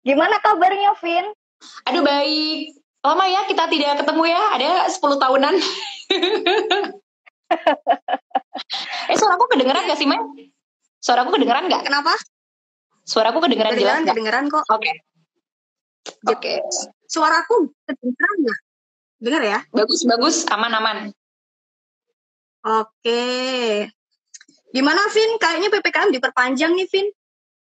Gimana kabarnya, Vin? Aduh baik. Lama ya kita tidak ketemu ya. Ada 10 tahunan. eh suaraku kedengeran gak sih, Mai? Suaraku kedengeran gak? Kenapa? Suaraku kedengeran, Kedengeran, jelas gak? kedengeran kok. Oke. Oke. Suaraku kedengeran nggak? Dengar ya? Bagus, bagus. Aman, aman. Oke. Gimana, Vin? Kayaknya PPKM diperpanjang nih, Vin.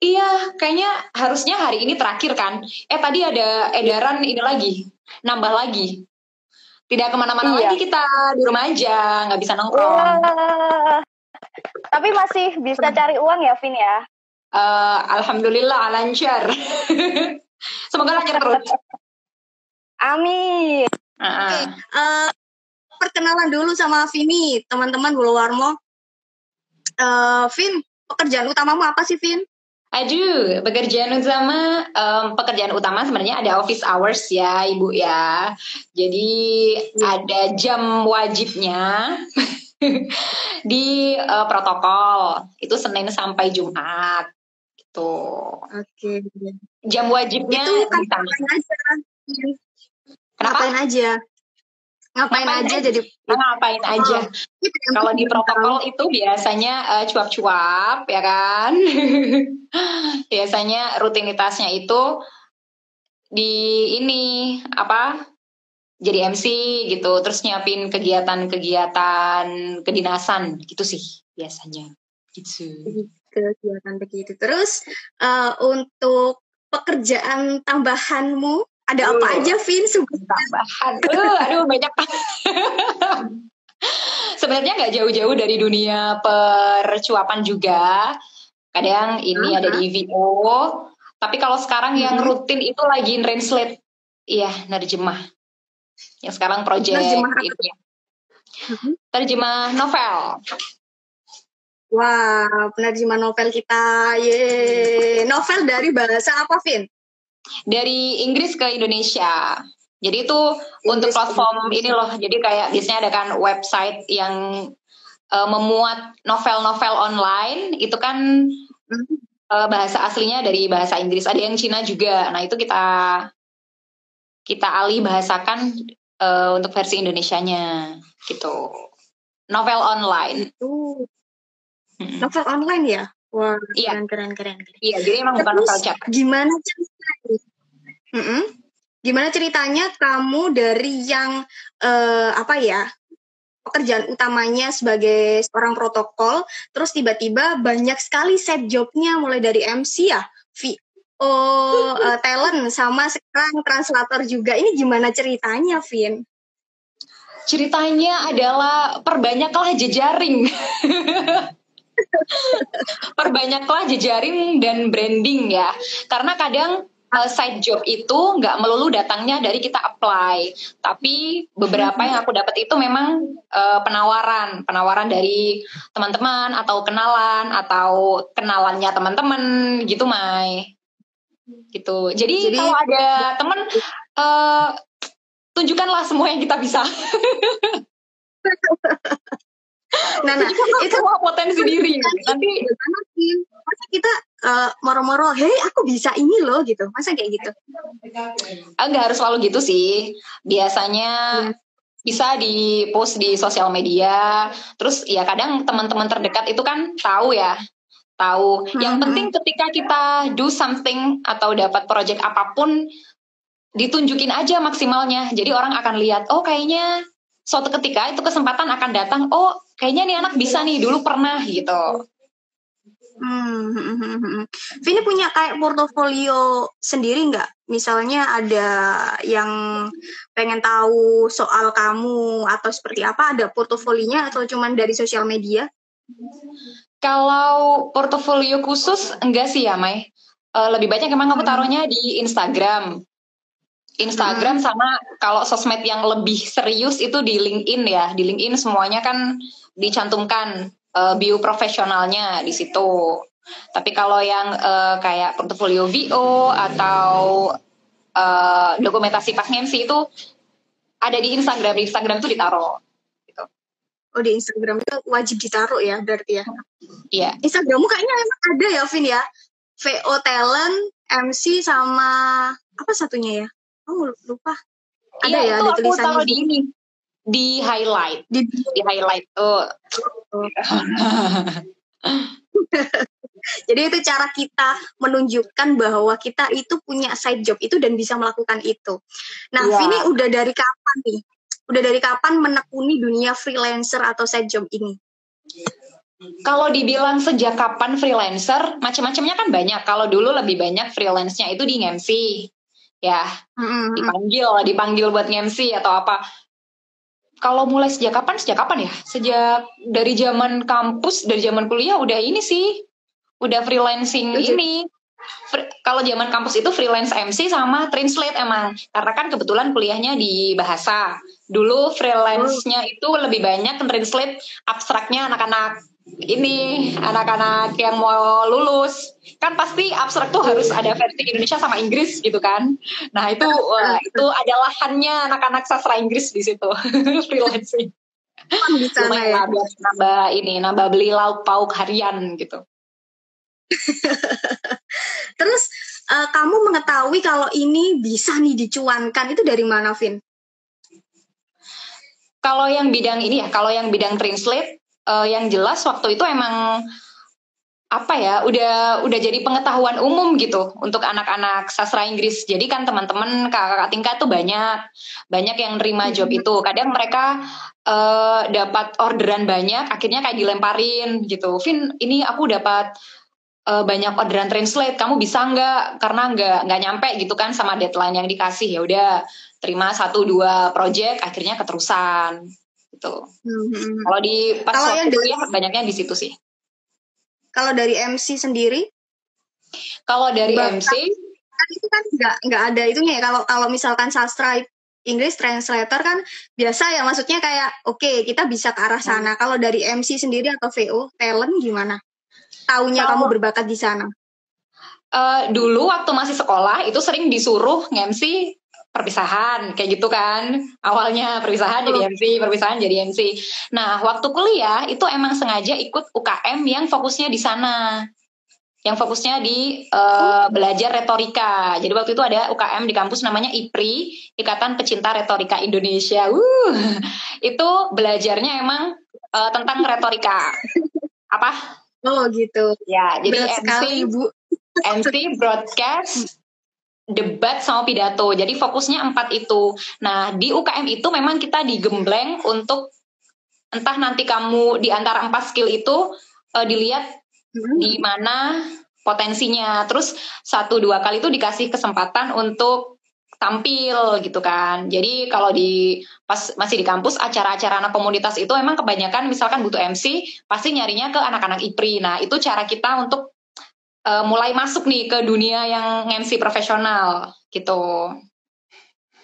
Iya, kayaknya harusnya hari ini terakhir kan. Eh tadi ada edaran ini lagi, nambah lagi. Tidak ke mana-mana Iya. lagi kita di rumah aja, nggak bisa nongkrong. Wah. Tapi masih bisa cari uang ya, Vin ya? Eh, Alhamdulillah lancar. Semoga lancar terus. Amin. Ah, ah. Eh, perkenalan dulu sama Vini, teman-teman Bulu Warmo. Eh, Vin, pekerjaan utamamu apa sih, Vin? Aduh, pekerjaan utama, em, pekerjaan utama sebenarnya ada office hours ya, ibu ya. Jadi ada jam wajibnya di eh, protokol. Itu Senin sampai Jumat. Gitu. Oke. Jam wajibnya Itu ngapain aja? Kenapa? Ngapain aja? Ngapain, Ngapain aja aja? jadi Ngapain aja? Oh, Kalau di protokol itu biasanya eh, cuap-cuap ya kan. biasanya rutinitasnya itu di ini apa? Jadi MC gitu, terus nyiapin kegiatan-kegiatan kedinasan gitu sih biasanya. Gitu. kegiatan begitu. Terus eh, untuk pekerjaan tambahanmu ada apa Uh. aja, Vin? Tambahan. Uh, aduh banyak. Sebenarnya nggak jauh-jauh dari dunia percuapan juga. Kadang ini Uh-huh. ada di VO. Tapi kalau sekarang yang Mhm. rutin itu lagi translate. Iya, nerjemah. Yang sekarang project Nerjemah apa? ini. Mhm. Terjemah novel. Wah, penerjemah novel kita. Ye. Novel dari bahasa apa, Vin? Dari Inggris ke Indonesia. Jadi itu untuk Inggris ke platform Indonesia. ini loh. Jadi kayak biasanya ada kan website yang eh, memuat novel-novel online. Itu kan eh, bahasa aslinya dari bahasa Inggris. Ada yang Cina juga. Nah itu kita kita alih bahasakan eh, untuk versi Indonesianya gitu. Novel online. Itu Mm-mm. novel online ya? Wah, Iya. keren, keren, keren. keren. Iya, jadi emang bukan Terus, novel cetak. Gimana ceritanya? Mm-mm. Gimana ceritanya kamu dari yang eh, apa ya pekerjaan utamanya sebagai seorang protokol, terus tiba-tiba banyak sekali set jobnya mulai dari MC ya, VO, eh, talent sama sekarang translator juga. Ini gimana ceritanya, Vin? Ceritanya adalah perbanyaklah jejaring. perbanyaklah jejaring dan branding ya. Karena kadang uh, side job itu nggak melulu datangnya dari kita apply, tapi beberapa yang aku dapat itu memang uh, penawaran, penawaran dari teman-teman atau kenalan atau kenalannya teman-teman gitu, Mai. Gitu. Jadi, Jadi- kalau ada teman uh, tunjukkanlah semua yang kita bisa. Nah, nah itu semua potensi diri. Nanti? Masa kita eh, moro-moro, hei aku bisa ini loh gitu. Masa kayak gitu? Ah, nggak harus selalu gitu sih. Biasanya Iya. bisa di post di sosial media. Terus ya kadang teman-teman terdekat itu kan tahu ya, tahu. Yang Mhm. penting ketika kita do something atau dapat project apa pun, ditunjukin aja maksimalnya. Jadi orang akan lihat, oh kayaknya suatu ketika itu kesempatan akan datang. Oh kayaknya nih anak bisa nih dulu pernah gitu. Hmm, hmm, hmm, hmm. Vini punya kayak portofolio sendiri nggak? Misalnya ada yang pengen tahu soal kamu atau seperti apa? Ada portofolinya atau cuman dari sosial media? Kalau portofolio khusus enggak sih ya, Mai. Eh, lebih banyak emang aku Hmm. taruhnya di Instagram. Instagram sama kalau sosmed yang lebih serius itu di LinkedIn ya. Di LinkedIn semuanya kan dicantumkan eh, bio profesionalnya di situ. Tapi kalau yang eh, kayak portofolio VO atau eh, dokumentasi pas MC itu ada di Instagram. Di Instagram itu ditaruh. Oh di Instagram itu wajib ditaruh ya berarti ya. Iya. Instagrammu kayaknya emang ada ya Vin ya. VO talent, MC sama apa satunya ya? Oh lupa. Ada iya, ya itu di tulisannya aku di ini di highlight di, di highlight tuh. Oh. Jadi itu cara kita menunjukkan bahwa kita itu punya side job itu dan bisa melakukan itu. Nah, yeah. Vini udah dari kapan nih? Udah dari kapan menekuni dunia freelancer atau side job ini? Kalau dibilang sejak kapan freelancer, macam-macamnya kan banyak. Kalau dulu lebih banyak freelance-nya itu di MC. Ya, mm-hmm. dipanggil, dipanggil buat MC atau apa. Kalau mulai sejak kapan? Sejak kapan ya? Sejak dari zaman kampus, dari zaman kuliah udah ini sih udah freelancing ini kalau zaman kampus itu freelance MC sama translate emang karena kan kebetulan kuliahnya di bahasa dulu freelance-nya itu lebih banyak translate abstraknya anak-anak ini anak-anak yang mau lulus kan pasti abstrak tuh harus ada versi Indonesia sama Inggris gitu kan nah itu wah, itu ada lahannya anak-anak sastra Inggris di situ freelancing di sana ya. nambah ini nambah beli lauk pauk harian gitu Terus uh, kamu mengetahui kalau ini bisa nih dicuankan itu dari mana, Vin? Kalau yang bidang ini ya, kalau yang bidang translate, uh, yang jelas waktu itu emang apa ya udah udah jadi pengetahuan umum gitu untuk anak-anak sastra Inggris. Jadi kan teman-teman kakak-kakak tingkat tuh banyak banyak yang nerima job hmm. itu. Kadang mereka uh, dapat orderan banyak akhirnya kayak dilemparin gitu. Vin ini aku dapat uh, banyak orderan translate. Kamu bisa nggak? Karena nggak nggak nyampe gitu kan sama deadline yang dikasih. Ya udah terima satu dua project akhirnya keterusan gitu hmm. kalau di pas kalau kuliah dari, banyaknya di situ sih kalau dari MC sendiri kalau dari Bahkan, MC kan itu kan nggak nggak ada itunya ya kalau kalau misalkan sastra English translator kan biasa ya maksudnya kayak oke okay, kita bisa ke arah sana. Hmm. Kalau dari MC sendiri atau VO talent gimana? taunya kamu berbakat di sana? Uh, dulu waktu masih sekolah itu sering disuruh ngemsi perpisahan kayak gitu kan. Awalnya perpisahan jadi MC perpisahan jadi MC nah waktu kuliah itu emang sengaja ikut UKM yang fokusnya di sana. Yang fokusnya di uh, belajar retorika. Jadi waktu itu ada UKM di kampus namanya IPRI Ikatan Pecinta Retorika Indonesia. Uh itu belajarnya emang uh, tentang retorika. Apa? Oh gitu. Ya, jadi Berat MC, sekali, Bu. MC broadcast debat sama pidato. Jadi fokusnya empat itu. Nah, di UKM itu memang kita digembleng untuk entah nanti kamu di antara empat skill itu uh, dilihat hmm. di mana potensinya. Terus satu dua kali itu dikasih kesempatan untuk tampil gitu kan. Jadi kalau di pas masih di kampus acara-acara anak komunitas itu emang kebanyakan misalkan butuh MC pasti nyarinya ke anak-anak IPRI. Nah, itu cara kita untuk uh, mulai masuk nih ke dunia yang MC profesional gitu.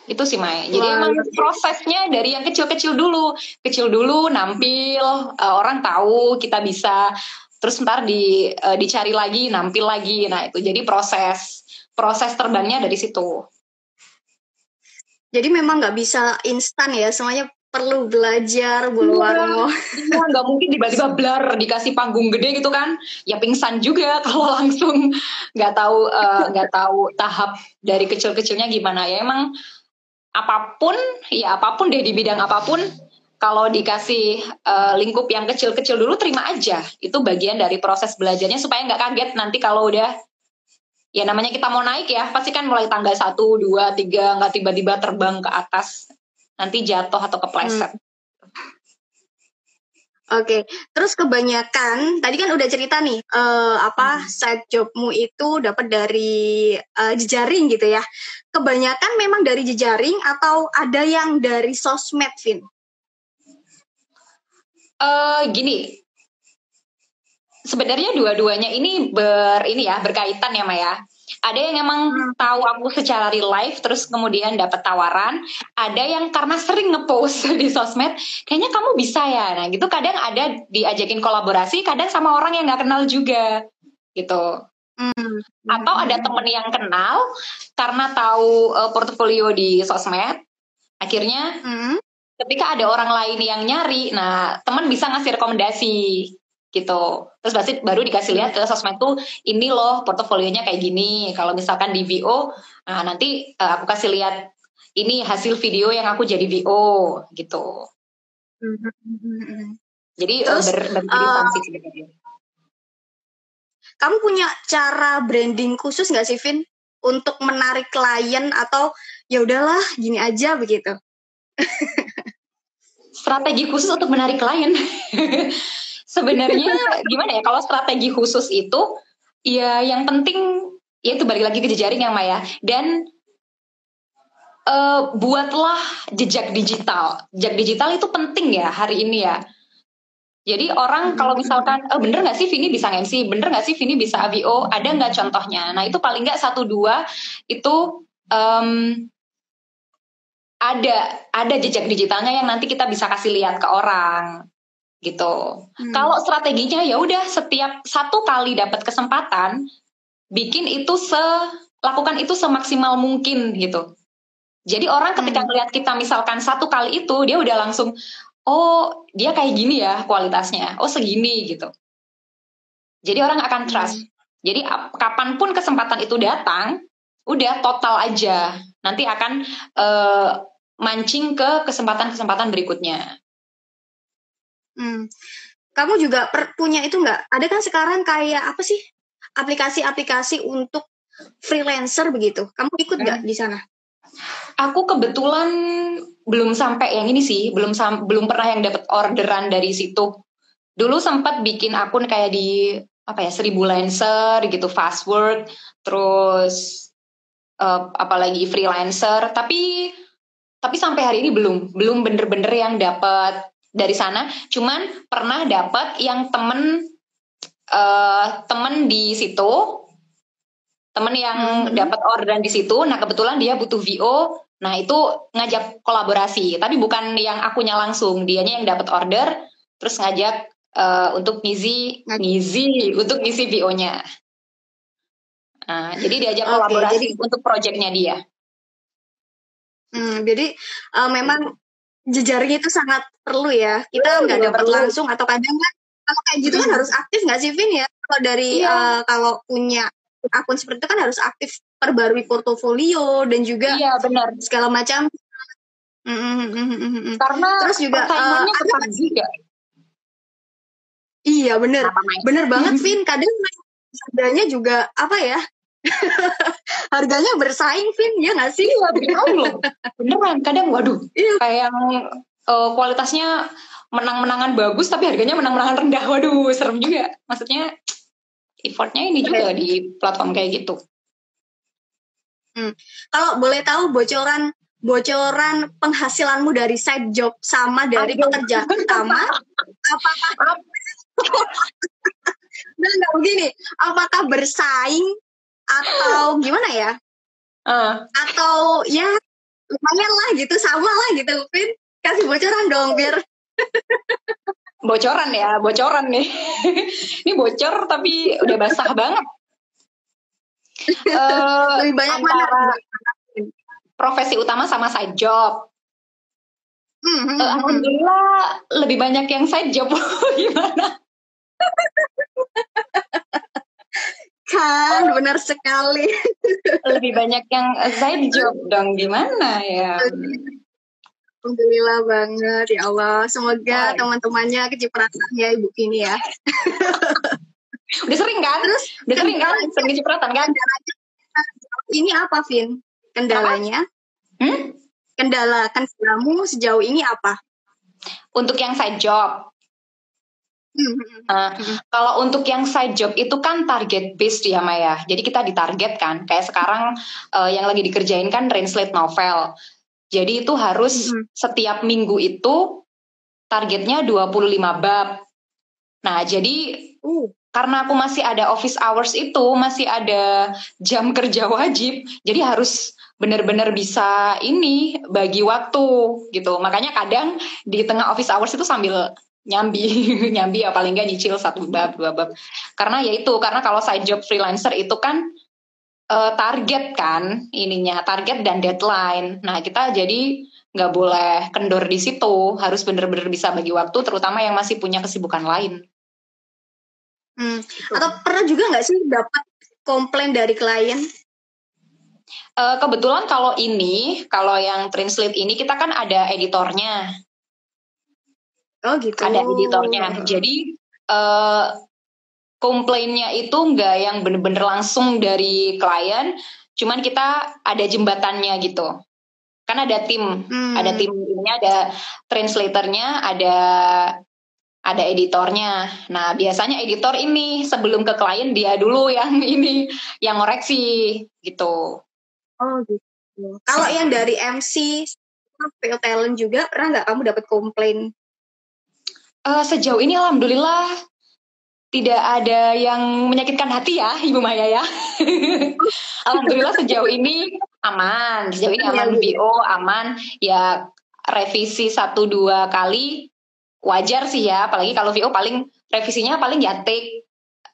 Itu sih Mai. Jadi emang prosesnya dari yang kecil-kecil dulu. Kecil dulu nampil, uh, orang tahu kita bisa terus ntar di uh, dicari lagi, nampil lagi. Nah, itu jadi proses proses terbangnya dari situ. Jadi memang nggak bisa instan ya, semuanya perlu belajar buluan Iya, nggak mungkin tiba-tiba blar dikasih panggung gede gitu kan. Ya pingsan juga kalau langsung nggak tahu eh, nggak uh, tahu tahap dari kecil-kecilnya gimana ya. Emang apa pun ya apa pun deh di bidang apa pun kalau dikasih uh, lingkup yang kecil-kecil dulu terima aja. Itu bagian dari proses belajarnya supaya nggak kaget nanti kalau udah ya namanya kita mau naik ya pasti kan mulai tanggal satu dua tiga nggak tiba-tiba terbang ke atas nanti jatuh atau kepleset. Hmm. Oke, okay. terus kebanyakan tadi kan udah cerita nih uh, apa hmm. side jobmu itu dapat dari uh, jejaring gitu ya. Kebanyakan memang dari jejaring atau ada yang dari sosmed, Vin? Uh, gini, sebenarnya dua-duanya ini ber ini ya berkaitan ya Maya. Ada yang emang hmm. tahu aku secara real life terus kemudian dapat tawaran, ada yang karena sering ngepost di sosmed, kayaknya kamu bisa ya. Nah, gitu kadang ada diajakin kolaborasi, kadang sama orang yang nggak kenal juga. Gitu. Hmm. Atau ada temen yang kenal karena tahu uh, portfolio di sosmed, akhirnya hmm. ketika ada orang lain yang nyari, nah teman bisa ngasih rekomendasi gitu. Terus pasti baru dikasih lihat ke sosmed tuh ini loh portofolionya kayak gini. Kalau misalkan di VO, nah nanti uh, aku kasih lihat ini hasil video yang aku jadi VO gitu. Jadi eh, Terus, ber, uh, Kamu punya cara branding khusus nggak sih, Vin, untuk menarik klien atau ya udahlah gini aja begitu? Strategi khusus untuk menarik klien. Sebenarnya gimana ya kalau strategi khusus itu ya yang penting ya itu balik lagi ke jejaring yang Maya dan uh, buatlah jejak digital. Jejak digital itu penting ya hari ini ya. Jadi orang kalau misalkan, oh, bener nggak sih Vini bisa MC, bener nggak sih Vini bisa AVO, ada nggak contohnya? Nah itu paling nggak satu dua itu um, ada ada jejak digitalnya yang nanti kita bisa kasih lihat ke orang gitu. Hmm. Kalau strateginya ya udah setiap satu kali dapat kesempatan bikin itu se lakukan itu semaksimal mungkin gitu. Jadi orang ketika hmm. melihat kita misalkan satu kali itu dia udah langsung oh dia kayak gini ya kualitasnya, oh segini gitu. Jadi orang akan hmm. trust. Hmm. Jadi kapan pun kesempatan itu datang, udah total aja. Nanti akan uh, mancing ke kesempatan-kesempatan berikutnya. Hmm. Kamu juga per, punya itu nggak? Ada kan sekarang kayak apa sih aplikasi-aplikasi untuk freelancer begitu? Kamu ikut nggak hmm. di sana? Aku kebetulan belum sampai yang ini sih, belum sam belum pernah yang dapat orderan dari situ. Dulu sempat bikin akun kayak di apa ya seribu lancer gitu fast work, terus uh, apalagi freelancer, tapi tapi sampai hari ini belum belum bener-bener yang dapat dari sana. Cuman pernah dapat yang temen uh, temen di situ. Temen yang hmm. dapat orderan di situ. Nah kebetulan dia butuh VO nah itu ngajak kolaborasi. Tapi bukan yang akunya langsung. Dianya yang dapat order terus ngajak uh, untuk ngisi ngisi untuk ngisi VO-nya nah, jadi diajak okay, kolaborasi jadi, untuk proyeknya dia. Hmm, jadi uh, memang jejaring itu sangat perlu ya. Kita nggak dapat langsung atau kadang kan kalau kayak gitu kan hmm. harus aktif nggak sih Vin ya? Kalau dari iya. uh, kalau punya akun seperti itu kan harus aktif perbarui portofolio dan juga iya, benar. segala macam. Mm-hmm. Karena terus juga uh, juga. Iya bener, bener banget Vin. Kadang harganya juga apa ya? harganya bersaing Vin ya nggak sih? Iya bersaing loh. Beneran kadang waduh. Iya. kayak yang uh, kualitasnya menang-menangan bagus tapi harganya menang-menangan rendah. Waduh serem juga. Maksudnya effortnya ini juga di platform kayak gitu. Hmm. kalau boleh tahu bocoran bocoran penghasilanmu dari side job sama dari Aduh. pekerjaan utama? Apakah nah nggak begini. Apakah bersaing atau gimana ya? Uh. Atau ya lumayan lah gitu sama lah gitu, Vin. Kasih bocoran dong biar bocoran ya, bocoran nih. Ini bocor tapi udah basah banget. Uh, Lebih banyak mana? Profesi utama sama side job. Hmm, hmm, uh, Alhamdulillah lebih banyak yang side job. Gimana? Kan benar sekali. Lebih banyak yang side job dong gimana ya? Alhamdulillah banget ya Allah. Semoga teman-temannya kecipratan ya ibu ini ya. Udah sering kan? Terus udah sering kan? sering kecipratan kan? Ini apa Vin? Kendalanya? Apa? Hmm? kendala kendalamu sejauh ini apa? Untuk yang side job Uh, kalau untuk yang side job itu kan target based ya Maya. Jadi kita ditarget kan. Kayak sekarang uh, yang lagi dikerjain kan translate novel. Jadi itu harus hmm. setiap minggu itu targetnya 25 bab. Nah, jadi uh. karena aku masih ada office hours itu, masih ada jam kerja wajib, jadi harus benar-benar bisa ini bagi waktu gitu. Makanya kadang di tengah office hours itu sambil nyambi nyambi ya paling nggak nyicil satu bab dua bab karena ya itu karena kalau side job freelancer itu kan uh, target kan ininya target dan deadline nah kita jadi nggak boleh kendor di situ harus bener-bener bisa bagi waktu terutama yang masih punya kesibukan lain Hmm. Gitu. Atau pernah juga nggak sih dapat komplain dari klien? Uh, kebetulan kalau ini, kalau yang translate ini kita kan ada editornya. Oh gitu. Ada editornya. Jadi uh, komplainnya itu nggak yang bener-bener langsung dari klien, cuman kita ada jembatannya gitu. Kan ada tim, hmm. ada tim ini ada translatornya, ada ada editornya. Nah, biasanya editor ini sebelum ke klien dia dulu yang ini yang ngoreksi gitu. Oh gitu. Kalau yang dari MC Fail Talent juga pernah nggak kamu dapat komplain? Uh, sejauh ini alhamdulillah tidak ada yang menyakitkan hati ya Ibu Maya ya. alhamdulillah sejauh ini aman, sejauh ini aman BO aman. Ya revisi satu dua kali wajar sih ya. Apalagi kalau VO paling revisinya paling ya take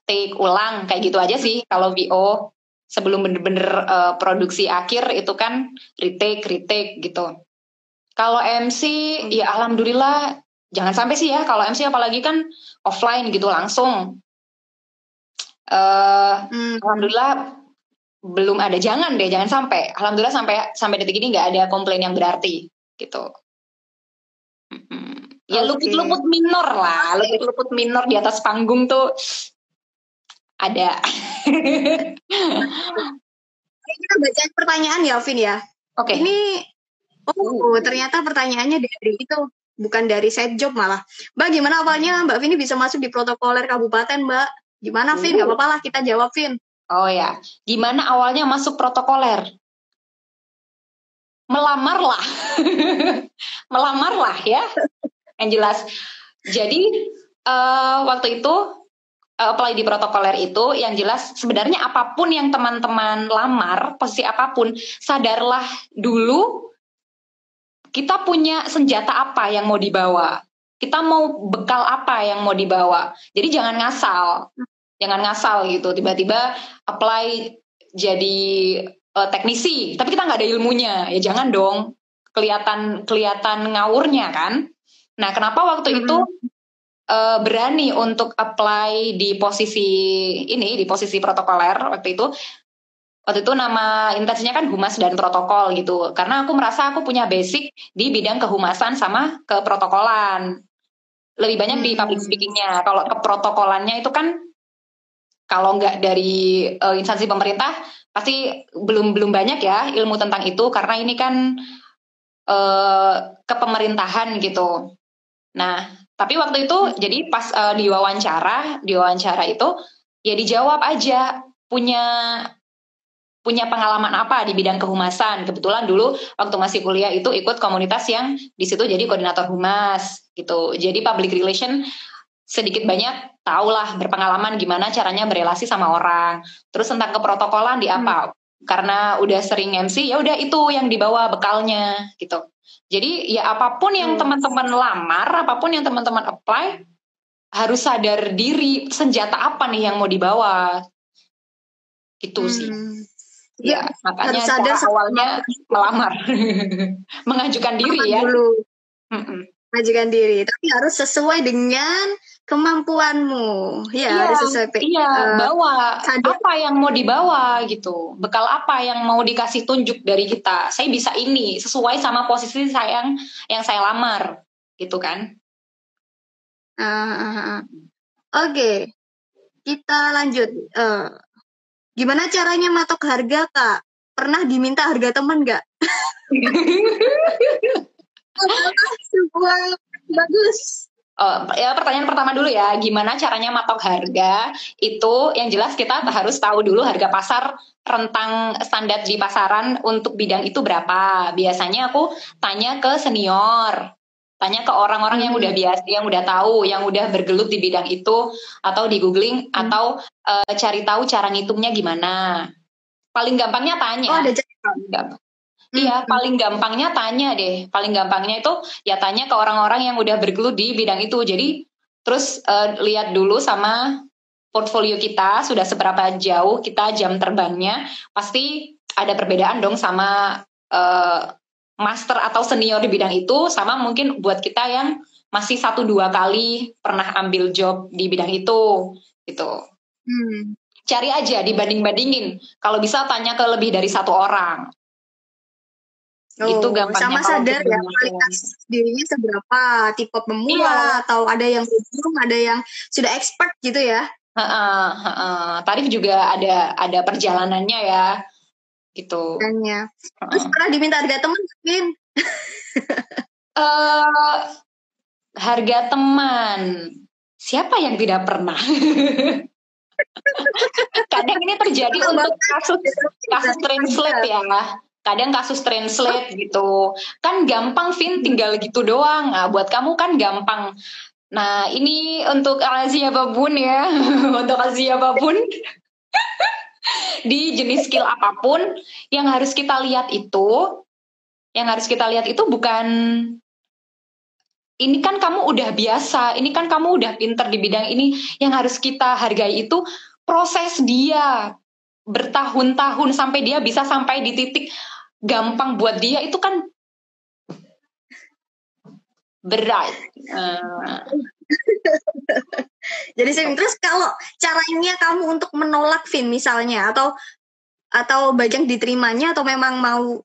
take ulang. Kayak gitu aja sih kalau VO sebelum bener-bener uh, produksi akhir itu kan retake retake gitu. Kalau MC ya alhamdulillah jangan sampai sih ya kalau MC apalagi kan offline gitu langsung uh, hmm. alhamdulillah belum ada jangan deh jangan sampai alhamdulillah sampai sampai detik ini nggak ada komplain yang berarti gitu Ya okay. luput-luput minor lah, luput-luput minor di atas panggung tuh ada. Kita baca pertanyaan ya, Vin ya. Oke. Okay. Ini oh ternyata pertanyaannya dari itu bukan dari set job malah. Mbak gimana awalnya Mbak Vini bisa masuk di protokoler kabupaten Mbak? Gimana Vin? Gak apa-apa lah kita jawab Vin. Oh ya, gimana awalnya masuk protokoler? Melamar lah, melamar lah ya yang jelas. Jadi uh, waktu itu uh, apply di protokoler itu yang jelas sebenarnya apa pun yang teman-teman lamar, posisi apa pun, sadarlah dulu kita punya senjata apa yang mau dibawa. Kita mau bekal apa yang mau dibawa. Jadi jangan ngasal. Jangan ngasal gitu. Tiba-tiba apply jadi uh, teknisi, tapi kita nggak ada ilmunya. Ya jangan dong. Kelihatan kelihatan ngawurnya kan. Nah, kenapa waktu hmm. itu uh, berani untuk apply di posisi ini, di posisi protokoler waktu itu? Waktu itu nama intensinya kan humas dan protokol gitu. Karena aku merasa aku punya basic di bidang kehumasan sama keprotokolan. Lebih banyak hmm. di public hmm. speakingnya. Kalau keprotokolannya itu kan kalau nggak dari uh, instansi pemerintah pasti belum belum banyak ya ilmu tentang itu karena ini kan uh, kepemerintahan gitu. Nah, tapi waktu itu hmm. jadi pas uh, diwawancara, diwawancara itu ya dijawab aja punya punya pengalaman apa di bidang kehumasan. Kebetulan dulu waktu masih kuliah itu ikut komunitas yang di situ jadi koordinator humas gitu. Jadi public relation sedikit banyak tahulah berpengalaman gimana caranya berelasi sama orang. Terus tentang keprotokolan di apa? Hmm. Karena udah sering MC ya udah itu yang dibawa bekalnya gitu. Jadi ya apa pun yang teman-teman lamar, apa pun yang teman-teman apply, harus sadar diri senjata apa nih yang mau dibawa. Gitu hmm. sih. Ya, ya makanya harus sadar awalnya melamar, mengajukan diri ya. Dulu. Mengajukan diri, tapi harus sesuai dengan kemampuanmu ya iya, harus sesuai iya uh, bawa sadar. apa yang mau dibawa gitu bekal apa yang mau dikasih tunjuk dari kita saya bisa ini sesuai sama posisi saya yang yang saya lamar gitu kan uh, uh, uh. oke okay. kita lanjut uh, gimana caranya matok harga kak? Pernah diminta harga teman nggak? Sebuah bagus. Uh, ya pertanyaan pertama dulu ya, gimana caranya matok harga? Itu yang jelas kita harus tahu dulu harga pasar rentang standar di pasaran untuk bidang itu berapa. Biasanya aku tanya ke senior, tanya ke orang-orang hmm. yang udah biasa, yang udah tahu, yang udah bergelut di bidang itu, atau di googling, hmm. atau uh, cari tahu cara ngitungnya gimana. Paling gampangnya tanya. Oh, ada cara. Iya, hmm. paling gampangnya tanya deh. Paling gampangnya itu ya tanya ke orang-orang yang udah bergelut di bidang itu. Jadi terus uh, lihat dulu sama portfolio kita sudah seberapa jauh kita jam terbangnya. Pasti ada perbedaan dong sama uh, master atau senior di bidang itu sama mungkin buat kita yang masih satu dua kali pernah ambil job di bidang itu gitu. Hmm. Cari aja dibanding-bandingin. Kalau bisa tanya ke lebih dari satu orang. Oh, itu gampangnya sama sadar ya ngomong. kualitas dirinya seberapa tipe pemula Iya. atau ada yang belum ada yang sudah expert gitu ya Heeh, heeh. Tarif juga ada ada perjalanannya ya, gitu. dannya terus pernah diminta harga teman Vin Eh, harga teman. Siapa yang tidak pernah? Kadang ini terjadi untuk kasus kasus translate ya. Kadang kasus translate gitu. Kan gampang Vin tinggal gitu doang. Nah, buat kamu kan gampang. Nah, ini untuk Asia apa pun ya. untuk Asia apa pun. Di jenis skill apa pun yang harus kita lihat itu yang harus kita lihat itu bukan ini kan kamu udah biasa, ini kan kamu udah pinter di bidang ini. Yang harus kita hargai itu proses dia bertahun-tahun sampai dia bisa sampai di titik gampang buat dia itu kan berat. Eh, jadi sih terus kalau caranya kamu untuk menolak Vin misalnya atau atau banyak diterimanya atau memang mau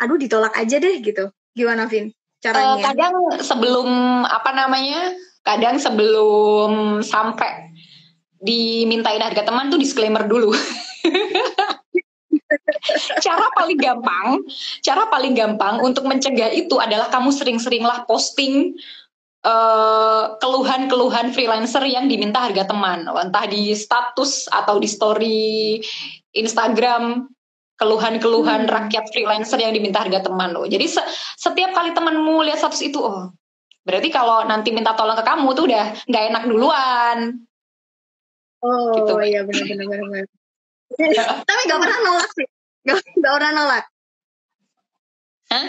aduh ditolak aja deh gitu gimana Vin caranya kadang sebelum apa namanya? Kadang sebelum sampai dimintain harga teman tuh disclaimer dulu. cara paling gampang, cara paling gampang untuk mencegah itu adalah kamu sering-seringlah posting eh, keluhan-keluhan freelancer yang diminta harga teman, entah di status atau di story Instagram keluhan-keluhan Hmm. rakyat freelancer yang diminta harga teman loh. Jadi se- setiap kali temanmu lihat status itu, oh berarti kalau nanti minta tolong ke kamu tuh udah nggak enak duluan. oh gitu. iya benar benar benar benar. tapi gak pernah nolak sih gak, gak pernah nolak Hah?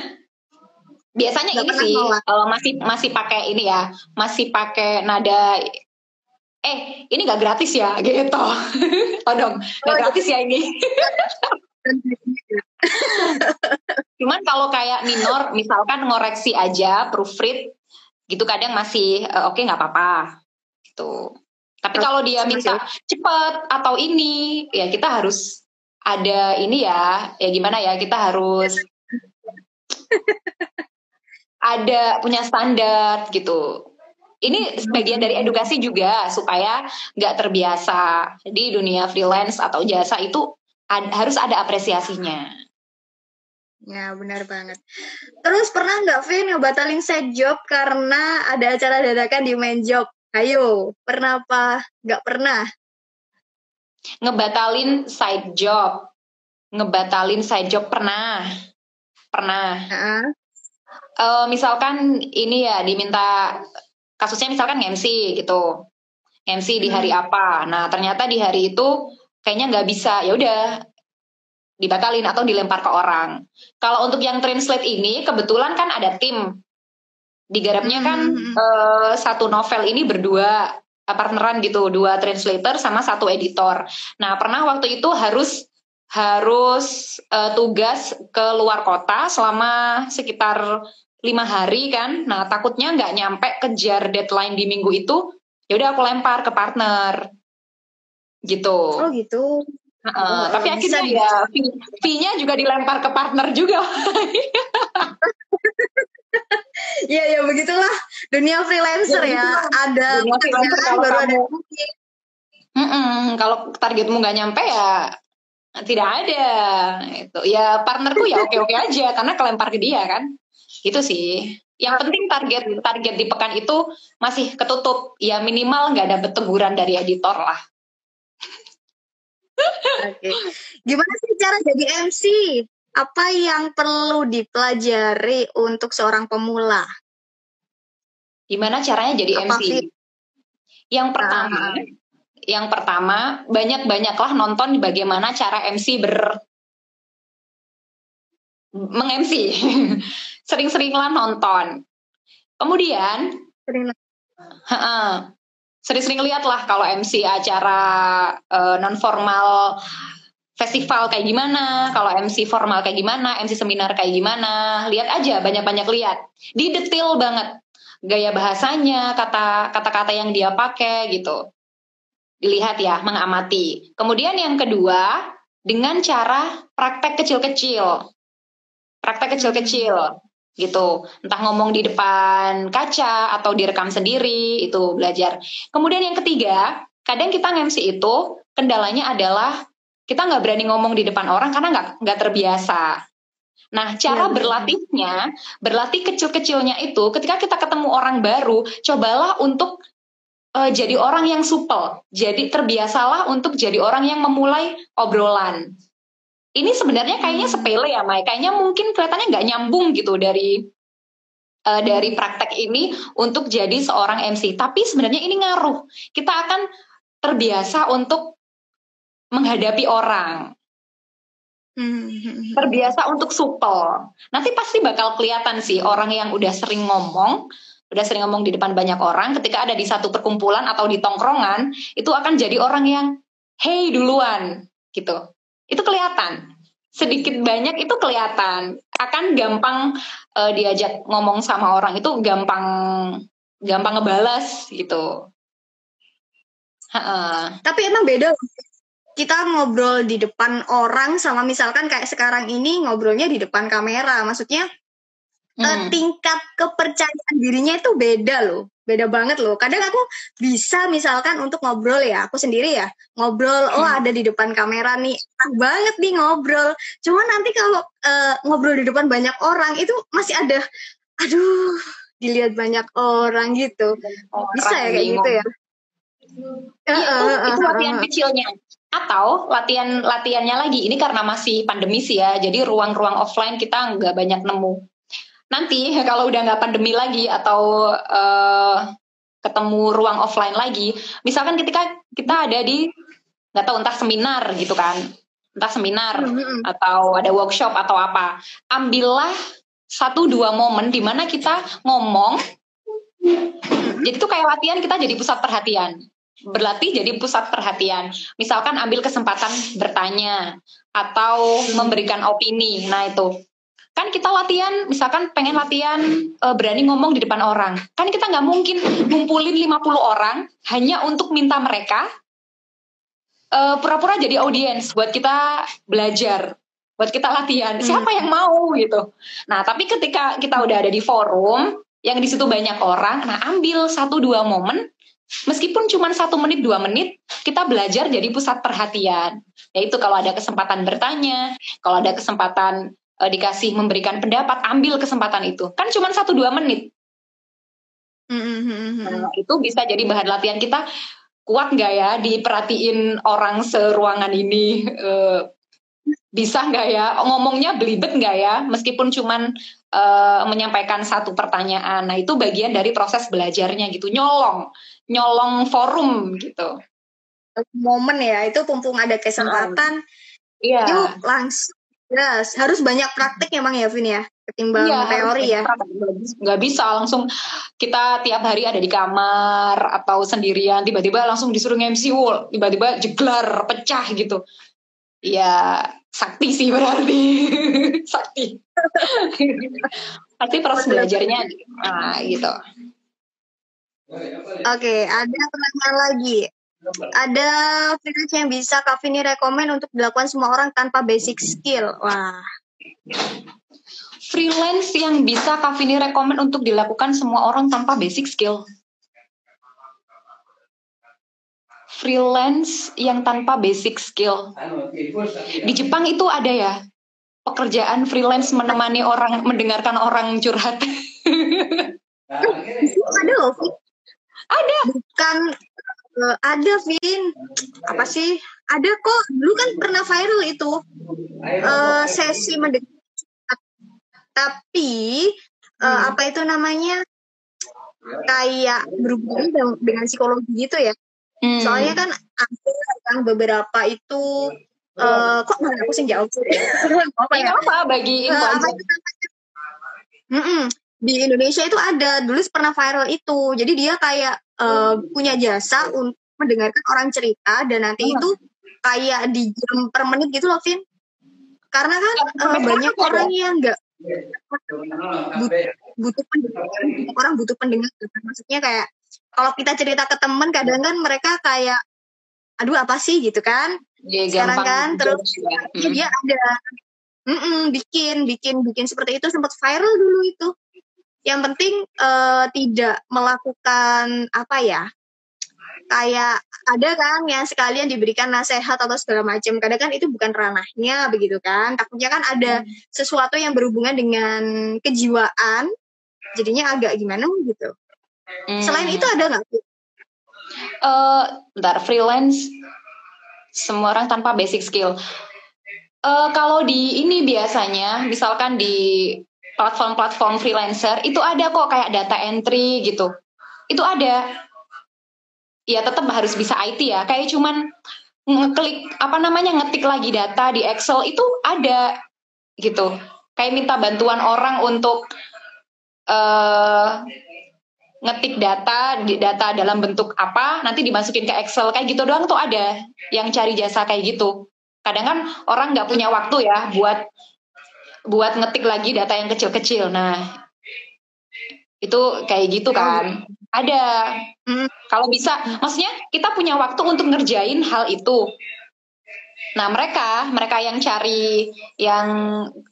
Biasanya Nggak ini sih kalau masih masih pakai ini ya, masih pakai nada eh ini gak gratis ya gitu. oh dong, gak Oh, iya. gratis ya ini. Cuman kalau kayak minor, misalkan ngoreksi aja, proofread, gitu kadang masih eh, oke nggak apa-apa, gitu. Tapi kalau dia minta cepet atau ini, ya kita harus ada ini ya, ya gimana ya, kita harus ada punya standar gitu. Ini sebagian dari edukasi juga supaya nggak terbiasa. Jadi dunia freelance atau jasa itu ad- harus ada apresiasinya. Ya benar banget. Terus pernah nggak Vin ngebatalin side job karena ada acara dadakan di main job? Ayo, pernah apa? Nggak pernah. Ngebatalin side job, ngebatalin side job pernah, pernah. Nah, Eh, misalkan ini ya diminta kasusnya misalkan MC gitu, MC di hari apa. Nah ternyata di hari itu kayaknya nggak bisa, ya udah dibatalin atau dilempar ke orang. Kalau untuk yang translate ini kebetulan kan ada tim. Digarapnya kan Hmm. eh, satu novel ini berdua eh, partneran gitu, dua translator sama satu editor. Nah, pernah waktu itu harus harus eh, tugas ke luar kota selama sekitar lima hari kan. Nah, takutnya nggak nyampe kejar deadline di minggu itu, ya udah aku lempar ke partner. Gitu. oh gitu. Heeh, Oh, tapi bisa akhirnya ya fee- fee-nya juga dilempar ke partner juga. Iya ya begitulah dunia freelancer Ya, ya. Ada Dunia freelancer pekerjaan kalau baru ada kamu- duit. Mm-mm, kalau targetmu nggak nyampe ya tidak ada. Itu ya partnerku ya oke oke aja karena kelempar ke dia kan. Gitu sih. Yang penting target target di pekan itu masih ketutup. Ya minimal nggak ada teguran dari editor lah. Oke. Gimana sih cara jadi MC? Apa yang perlu dipelajari untuk seorang pemula? Gimana caranya jadi Apa MC? sih? Yang pertama, Ah. Yang pertama banyak-banyaklah nonton bagaimana cara MC ber meng-MC. Sering-seringlah nonton. Kemudian. Sering-sering lihat lah kalau MC acara non formal festival kayak gimana, kalau MC formal kayak gimana, MC seminar kayak gimana, lihat aja banyak-banyak lihat. Di detail banget gaya bahasanya, kata kata-kata yang dia pakai gitu. Dilihat ya, mengamati. Kemudian yang kedua, dengan cara praktek kecil-kecil. Praktek kecil-kecil gitu. Entah ngomong di depan kaca atau direkam sendiri, itu belajar. Kemudian yang ketiga, kadang kita nge-MC itu kendalanya adalah kita nggak berani ngomong di depan orang karena nggak nggak terbiasa. Nah, cara ya, berlatihnya, berlatih kecil-kecilnya itu ketika kita ketemu orang baru, cobalah untuk uh, jadi orang yang supel. Jadi terbiasalah untuk jadi orang yang memulai obrolan. Ini sebenarnya kayaknya hmm. sepele ya, Mai. Kayaknya mungkin kelihatannya nggak nyambung gitu dari uh, dari praktek ini untuk jadi seorang MC. Tapi sebenarnya ini ngaruh. Kita akan terbiasa untuk menghadapi orang. Hmm. Terbiasa untuk supel. Nanti pasti bakal kelihatan sih orang yang udah sering ngomong udah sering ngomong di depan banyak orang, ketika ada di satu perkumpulan atau di tongkrongan, itu akan jadi orang yang hey duluan gitu. Itu kelihatan. Sedikit banyak itu kelihatan. Akan gampang uh, diajak ngomong sama orang itu gampang gampang ngebalas gitu. Tapi emang beda kita ngobrol di depan orang sama misalkan kayak sekarang ini ngobrolnya di depan kamera. Maksudnya Hmm. tingkat kepercayaan dirinya itu beda loh. Beda banget loh. Kadang aku bisa misalkan untuk ngobrol ya. Aku sendiri ya ngobrol oh hmm. ada di depan kamera nih. Enak banget nih ngobrol. Cuman nanti kalau uh, ngobrol di depan banyak orang itu masih ada aduh dilihat banyak orang gitu. Orang bisa ya kayak gitu ya? Itu, uh, itu latihan kecilnya. Atau latihan latihannya lagi. Ini karena masih pandemi sih ya. Jadi ruang-ruang offline kita nggak banyak nemu nanti kalau udah nggak pandemi lagi atau uh, ketemu ruang offline lagi, misalkan ketika kita ada di nggak tahu entah seminar gitu kan, entah seminar mm-hmm. atau ada workshop atau apa, ambillah satu dua momen di mana kita ngomong, jadi itu kayak latihan kita jadi pusat perhatian berlatih jadi pusat perhatian. Misalkan ambil kesempatan bertanya atau memberikan opini. Nah, itu kan kita latihan misalkan pengen latihan uh, berani ngomong di depan orang. Kan kita nggak mungkin ngumpulin 50 orang hanya untuk minta mereka eh, pura-pura jadi audiens buat kita belajar buat kita latihan. Hmm. siapa yang mau gitu. Nah tapi ketika kita udah ada di forum yang di situ banyak orang nah ambil satu dua momen. Meskipun cuma satu menit dua menit kita belajar jadi pusat perhatian. Yaitu kalau ada kesempatan bertanya kalau ada kesempatan uh, dikasih memberikan pendapat, ambil kesempatan itu. Kan cuma satu dua menit. Mm-hmm. Nah, itu bisa jadi bahan latihan kita. Kuat nggak ya diperhatiin orang seruangan ini? Uh, bisa nggak ya ngomongnya belibet nggak ya meskipun cuman uh, menyampaikan satu pertanyaan nah itu bagian dari proses belajarnya gitu nyolong nyolong forum gitu momen ya itu pumpung ada kesempatan iya. yuk langsung Yes, harus banyak praktik emang ya Vin ya, ketimbang iya, teori ya. Nggak bisa langsung kita tiap hari ada di kamar atau sendirian, tiba-tiba langsung disuruh MC wall, tiba-tiba jeglar, pecah gitu. Ya sakti sih berarti, sakti. Pasti proses belajarnya, nah gitu. Oke, ada pertanyaan lagi. Ada freelance yang bisa Kak Vini rekomend untuk dilakukan semua orang tanpa basic skill. Wah. Freelance yang bisa Kak Vini rekomend untuk dilakukan semua orang tanpa basic skill. Freelance yang tanpa basic skill. Di Jepang itu ada ya pekerjaan freelance menemani orang mendengarkan orang curhat. ada loh. Ada. Bukan Uh, ada, Vin. Apa sih? Ada kok. Dulu kan pernah viral itu. Uh, sesi mendekat. Tapi, uh, hmm. apa itu namanya? Kayak berhubungan dengan psikologi gitu ya. Hmm. Soalnya kan ada yang beberapa itu uh, kok malah aku sih jauh sih. apa ya? apa bagi info uh, mm -mm. Di Indonesia itu ada dulu pernah viral itu. Jadi dia kayak uh, punya jasa untuk mendengarkan orang cerita dan nanti oh. itu kayak di jam per menit gitu loh, Vin. Karena kan uh, banyak orang yang enggak butuh, pendengaran, orang butuh pendengar. Maksudnya kayak kalau kita cerita ke teman kadang kan mereka kayak aduh apa sih gitu kan Dia sekarang gampang kan terus ya. ya, dia ada mm-mm, bikin bikin bikin seperti itu sempat viral dulu itu yang penting eh, tidak melakukan apa ya kayak ada kan yang sekalian diberikan nasihat atau segala macam kadang kan itu bukan ranahnya begitu kan takutnya kan ada sesuatu yang berhubungan dengan kejiwaan jadinya agak gimana gitu Hmm. selain itu ada nggak? Eh, bentar freelance semua orang tanpa basic skill. Eh, kalau di ini biasanya, misalkan di platform-platform freelancer itu ada kok kayak data entry gitu. Itu ada. Ya tetap harus bisa IT ya. Kayak cuman ngeklik apa namanya ngetik lagi data di Excel itu ada gitu. Kayak minta bantuan orang untuk eh ngetik data data dalam bentuk apa nanti dimasukin ke Excel kayak gitu doang tuh ada yang cari jasa kayak gitu kadang kan orang nggak punya waktu ya buat buat ngetik lagi data yang kecil-kecil. Nah itu kayak gitu kan. ada. Hmm. kalau bisa maksudnya kita punya waktu untuk ngerjain hal itu. Nah mereka mereka yang cari yang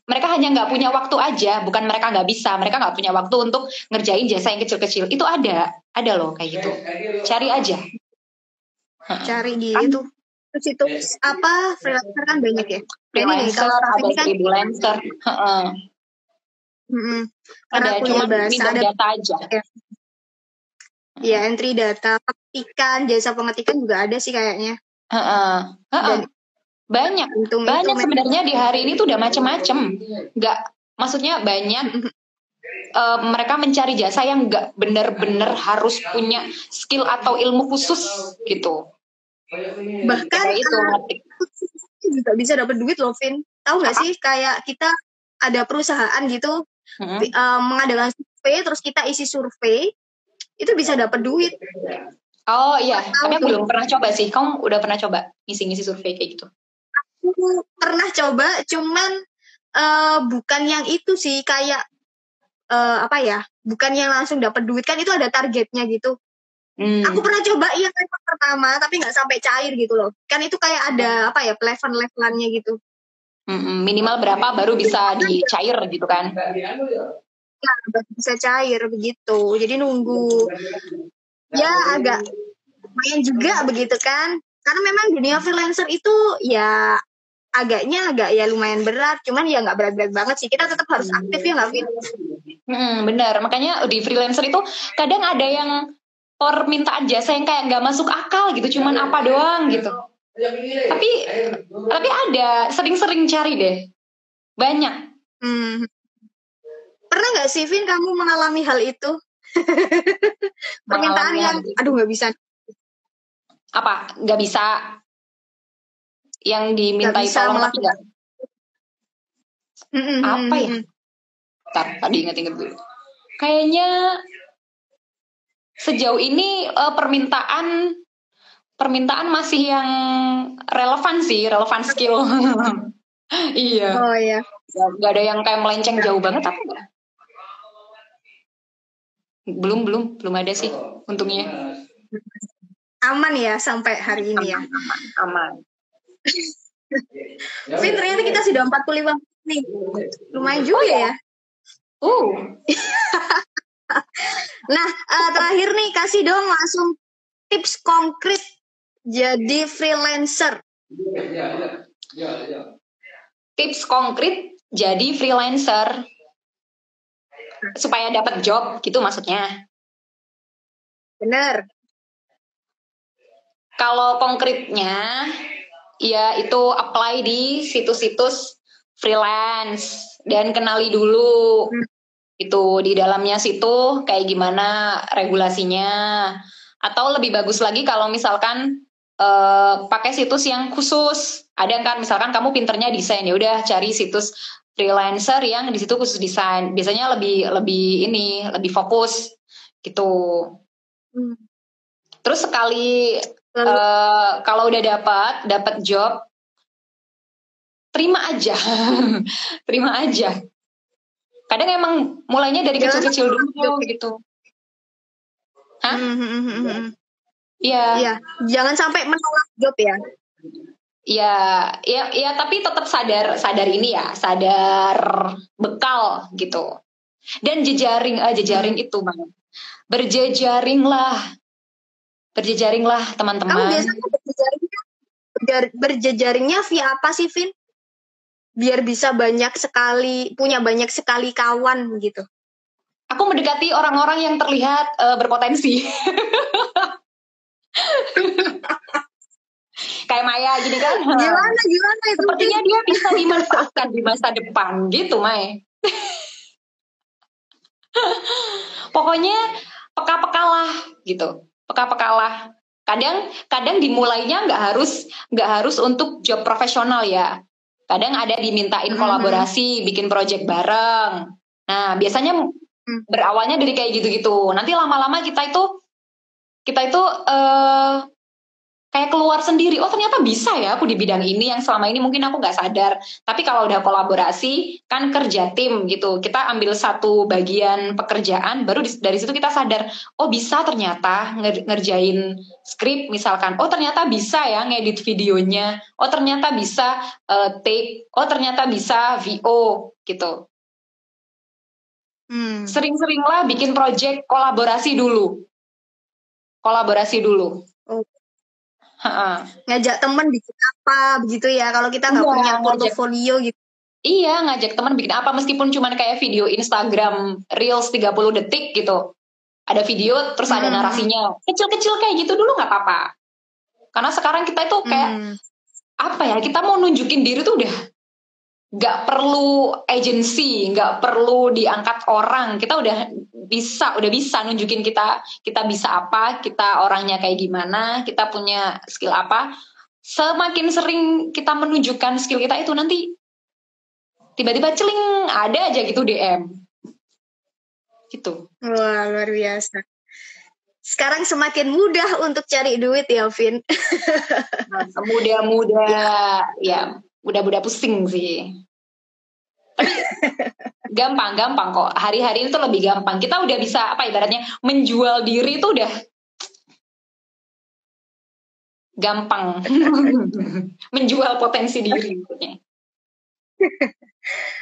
mereka hanya nggak punya waktu aja. Bukan mereka nggak bisa. Mereka nggak punya waktu untuk ngerjain jasa yang kecil-kecil. Itu ada. Ada loh kayak gitu. Cari aja. Cari di itu terus itu apa freelancer kan banyak ya? Freelancer kalau ada kan freelancer. Heeh. mm-mm, ada karena punya cuma bahasa ada data aja. Ya. Entry data petikan jasa pengetikan juga ada sih kayaknya. Heeh. Heeh. Dan banyak. Untung banyak itu sebenarnya di hari ini tuh udah macem-macem. Nggak maksudnya banyak. Eh, mereka mencari jasa yang nggak bener-bener harus punya skill atau ilmu khusus gitu bahkan kayak itu. juga bisa dapat duit loh Vin. Tahu nggak sih kayak kita ada perusahaan gitu Hmm. eh, mengadakan survei terus kita isi survei itu bisa dapat duit. Oh iya. Tahu tapi aku belum pernah coba sih? Kamu udah pernah coba ngisi-ngisi survei kayak gitu? Aku pernah coba cuman eh, bukan yang itu sih kayak eh, apa ya bukan yang langsung dapat duit. Kan itu ada targetnya gitu Hmm. aku pernah coba yang level pertama tapi nggak sampai cair gitu loh. Kan itu kayak ada apa ya level levelannya gitu. Mm-mm, minimal berapa baru bisa dicair gitu kan? Ya baru bisa cair begitu. Jadi nunggu. Ya agak lumayan juga begitu kan? Karena memang dunia freelancer itu ya agaknya agak ya lumayan berat. Cuman ya nggak berat-berat banget sih. Kita tetap harus aktif ya nggak Vin? Hmm, benar. Makanya di freelancer itu kadang ada yang permintaan jasa yang kayak nggak masuk akal gitu, cuman apa doang gitu. Tapi tapi ada, sering-sering cari deh. Banyak. Hmm. Pernah nggak sih, Vin, kamu mengalami hal itu? Permintaan yang, aduh nggak bisa. Apa? Nggak bisa yang dimintai Nggak bisa tolong tapi. Mm, mm, Apa ya? Bentar, tadi inget-inget dulu. Kayaknya sejauh ini eh, permintaan permintaan masih yang relevan sih, relevan skill. iya. Oh ya. Gak ada yang kayak melenceng jauh banget apa enggak? Belum, belum, belum ada sih untungnya. Aman ya sampai hari ini ya. Aman. Vin, ternyata kita sudah 45 menit nih. Lumayan juga ya. Uh, Nah, eh, terakhir nih kasih dong langsung tips konkret jadi freelancer. tips konkret jadi freelancer supaya dapat job gitu maksudnya. Bener. Kalau konkretnya ya itu apply di situs-situs freelance dan kenali dulu itu di dalamnya situ kayak gimana regulasinya. Atau lebih bagus lagi kalau misalkan eh, pakai situs yang khusus. Ada kan misalkan kamu pinternya desain ya udah cari situs freelancer yang di situ khusus desain. Biasanya lebih lebih ini lebih fokus gitu. Hmm. terus sekali Lalu, eh, kalau udah dapat dapat job terima aja. Terima aja kadang emang mulainya dari kecil-kecil dulu gitu Hah? Hmm, hmm, hmm, hmm, hmm. Iya. Iya, jangan sampai menolak job ya. Iya, ya, ya, tapi tetap sadar, sadar ini ya, sadar bekal gitu. Dan jejaring, uh, jejaring itu bang, berjejaringlah, berjejaringlah teman-teman. Kamu biasanya berjejaringnya, berjejaringnya via apa sih, Vin? Biar bisa banyak sekali, punya banyak sekali kawan gitu. Aku mendekati orang-orang yang terlihat uh, berpotensi. kayak Maya gini kan? Gimana gimana itu? Sepertinya dia bisa dimanfaatkan di masa depan gitu Maya pokoknya peka-pekalah gitu. Peka-pekalah. Kadang kadang dimulainya nggak harus nggak harus untuk job profesional ya kadang ada dimintain hmm. kolaborasi bikin project bareng nah biasanya hmm. berawalnya dari kayak gitu-gitu nanti lama-lama kita itu kita itu uh, kayak keluar sendiri. Oh ternyata bisa ya aku di bidang ini yang selama ini mungkin aku nggak sadar. Tapi kalau udah kolaborasi kan kerja tim gitu. Kita ambil satu bagian pekerjaan baru dari situ kita sadar oh bisa ternyata ngerjain skrip misalkan. Oh ternyata bisa ya ngedit videonya. Oh ternyata bisa uh, take oh ternyata bisa VO gitu. Hmm. sering-seringlah bikin project kolaborasi dulu. Kolaborasi dulu oh ngajak temen bikin apa begitu ya. Kalau kita nggak iya, punya portofolio gitu. Iya ngajak temen bikin apa meskipun cuma kayak video Instagram reels 30 detik gitu. Ada video terus hmm. ada narasinya. Kecil-kecil kayak gitu dulu nggak apa-apa. Karena sekarang kita itu kayak hmm. apa ya kita mau nunjukin diri tuh udah nggak perlu agensi, nggak perlu diangkat orang. Kita udah bisa, udah bisa nunjukin kita kita bisa apa, kita orangnya kayak gimana, kita punya skill apa. Semakin sering kita menunjukkan skill kita itu nanti tiba-tiba celing ada aja gitu DM. Gitu. Wah, luar biasa. Sekarang semakin mudah untuk cari duit ya, Vin. Mudah-mudah ya mudah-mudah pusing sih. Tapi gampang, gampang kok. Hari-hari itu lebih gampang. Kita udah bisa apa ibaratnya menjual diri itu udah gampang. menjual potensi diri.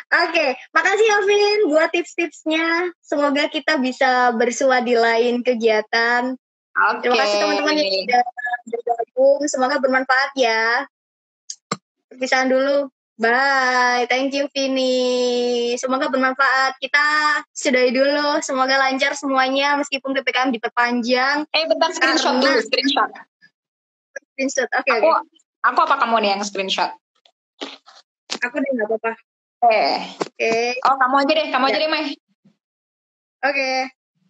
Oke, okay, makasih Alvin buat tips-tipsnya. Semoga kita bisa bersua di lain kegiatan. Okay. Terima kasih teman-teman yang sudah bergabung. Semoga bermanfaat ya perpisahan dulu. Bye. Thank you, Vini. Semoga bermanfaat. Kita sudahi dulu. Semoga lancar semuanya meskipun PPKM diperpanjang. Eh, bentar screenshot dulu, screenshot. Screenshot, oke. Okay, aku, okay. aku apa kamu nih yang screenshot? Aku deh, nggak apa-apa. Eh. Oke. Okay. Oh, kamu aja deh. Kamu ya. aja deh, Meh. Oke. Okay.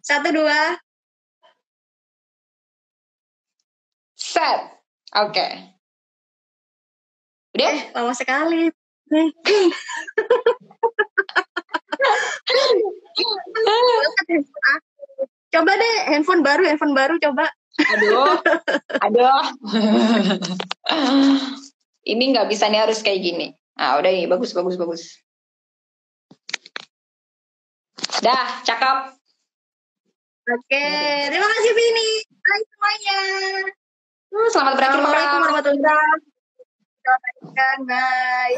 Satu, dua. Set. Oke. Okay. Udah? Eh, lama sekali. coba deh handphone baru, handphone baru coba. Aduh, aduh. Ini nggak bisa nih harus kayak gini. Ah udah nih, bagus, bagus, bagus. Dah, cakep. Oke, terima kasih Vini. Hai semuanya. Hmm, selamat berakhir Assalamualaikum warahmatullahi wabarakatuh. Bye.